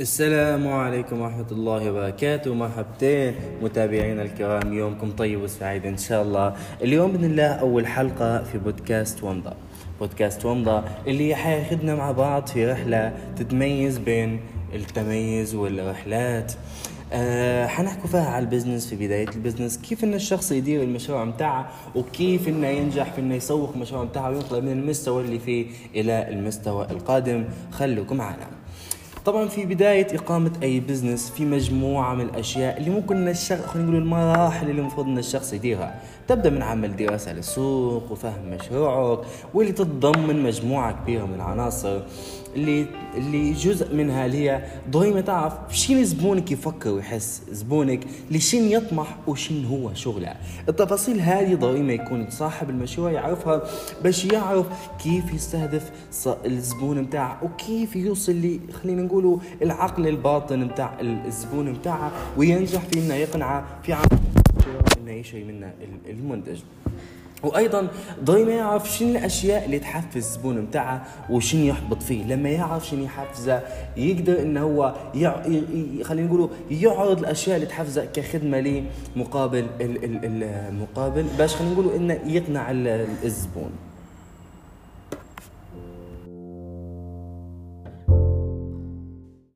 السلام عليكم ورحمة الله وبركاته. مرحبتين متابعينا الكرام يومكم طيب وسعيد إن شاء الله. اليوم بإذن الله أول حلقة في بودكاست ومضة بودكاست ومضة اللي حياخدنا مع بعض في رحلة تتميز بين التميز والرحلات. آه حنحكوا فيها على ال business في بداية البزنس كيف إن الشخص يدير المشروع متاعه وكيف إنه ينجح في إنه يسوق المشروع متاعه وينقله من المستوى اللي فيه إلى المستوى القادم. خلوكم معنا. طبعا في بداية إقامة أي بزنس في مجموعة من الأشياء اللي ممكن أن الشخص خلينا نقول المراحل اللي المفروض أن الشخص يديرها. تبدأ من عمل دراسة للسوق وفهم مشروعك واللي تتضمن مجموعة كبيرة من العناصر. اللي اللي جزء منها اللي هي ضروري تعرف شين زبونك يفكر ويحس؟ زبونك لشين يطمح وشين هو شغله. التفاصيل هذه ضروري ما يكون صاحب المشروع يعرفها باش يعرف كيف يستهدف الزبون متاعه وكيف يوصل لي خلينا نقولوا العقل الباطن متاع الزبون متاعه وينجح في إنه يقنعه في عمل. إنه يشتري منه المنتج. وأيضا ضروري ما يعرف شنو الأشياء اللي تحفز الزبون متاعه وشنو يحبط فيه. لما يعرف شنو يحفزه يقدر إنه هو يع... ي... خلينا نقولوا يعرض الأشياء اللي تحفزه كخدمة ليه مقابل ال... ال... المقابل باش خلينا نقولوا إنه يقنع الزبون.